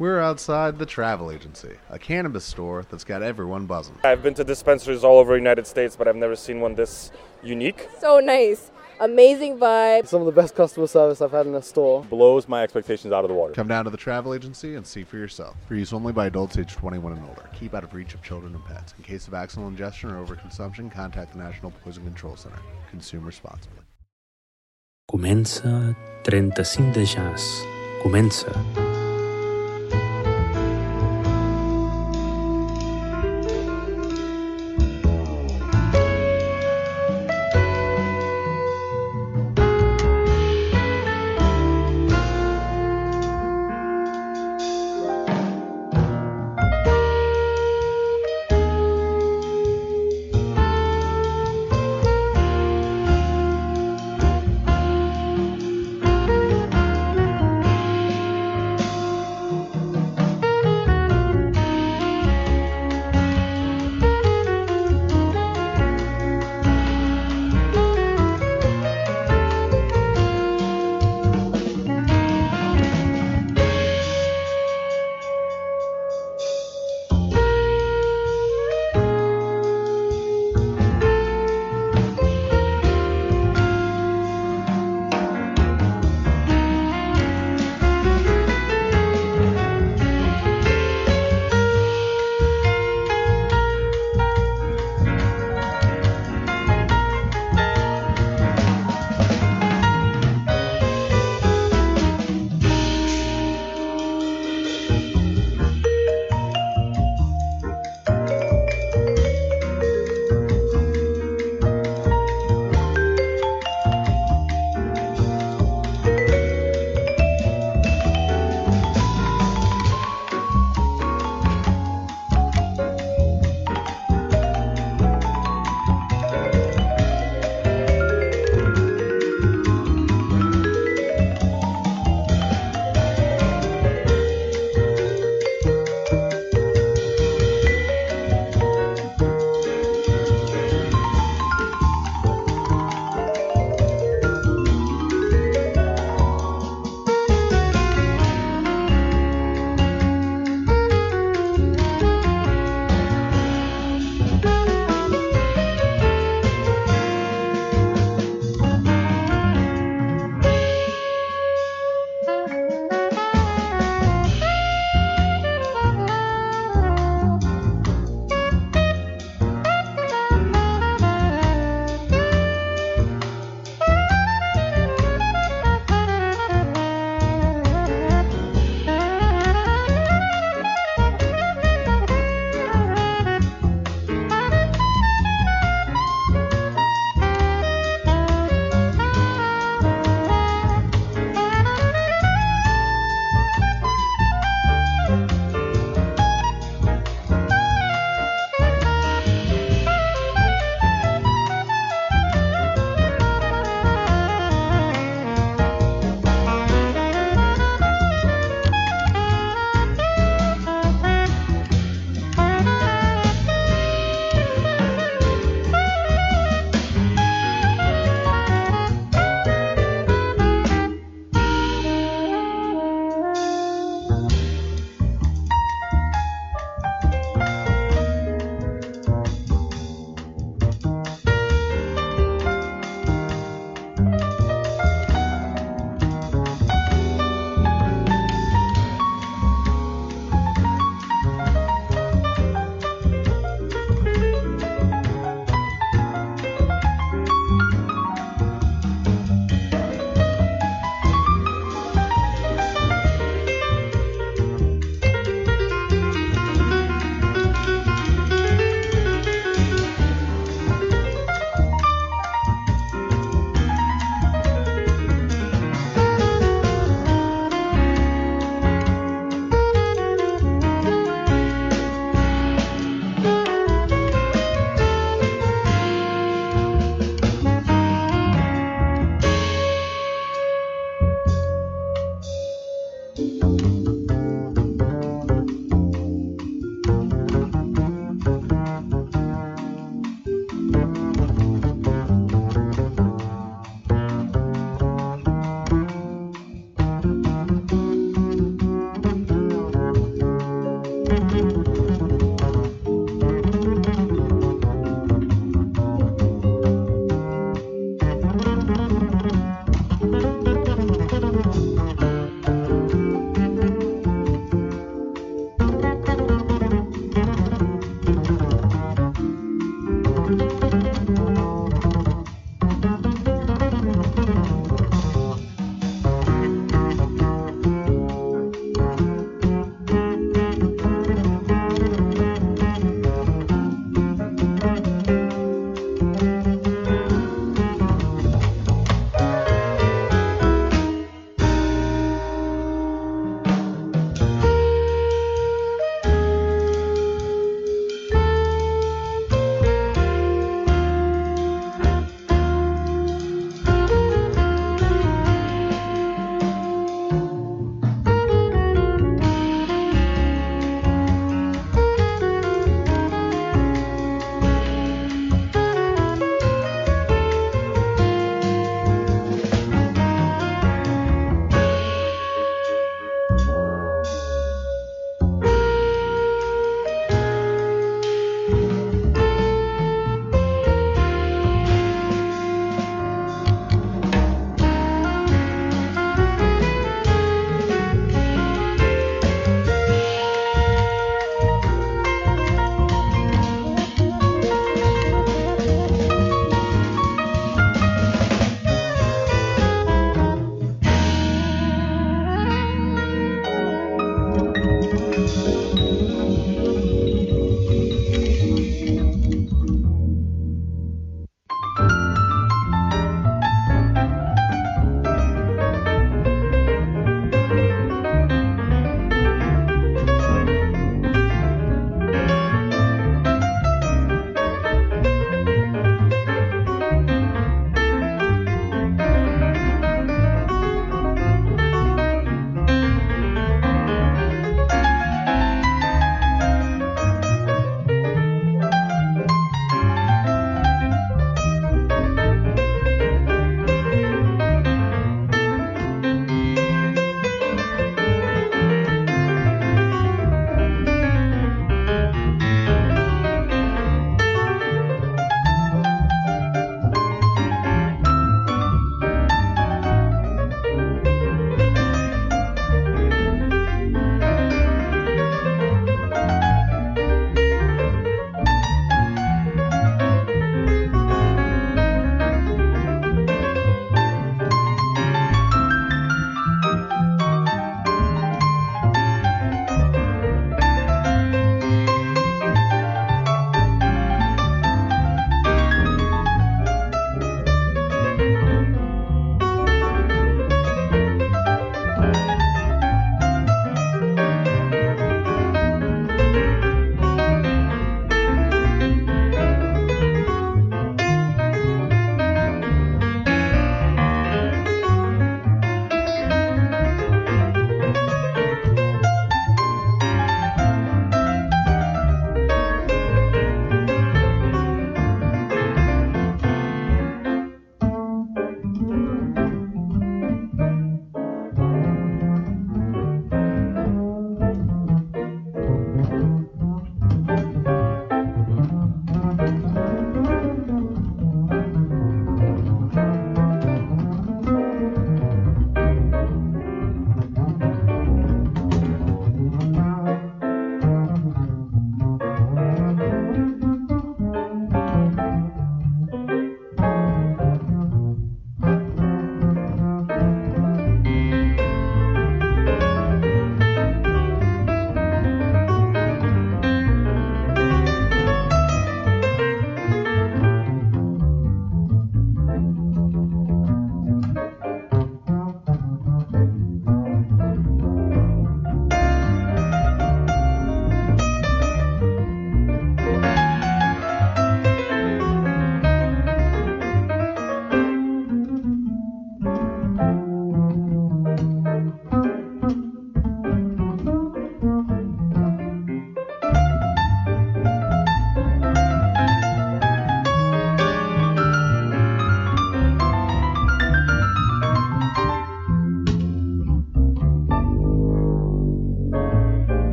We're outside the travel agency, a cannabis store that's got everyone buzzing. I've been to dispensaries all over the United States, but I've never seen one this unique. So nice. Amazing vibe. Some of the best customer service I've had in a store. Blows my expectations out of the water. Come down to the travel agency and see for yourself. For use only by adults age 21 and older. Keep out of reach of children and pets. In case of accidental ingestion or overconsumption, contact the National Poison Control Center. Consume responsibly. Comença 35 de jazz. Comença.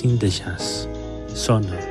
35 de jazz. Sona.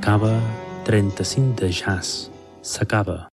S'acaba 35 de jazz. S'acaba.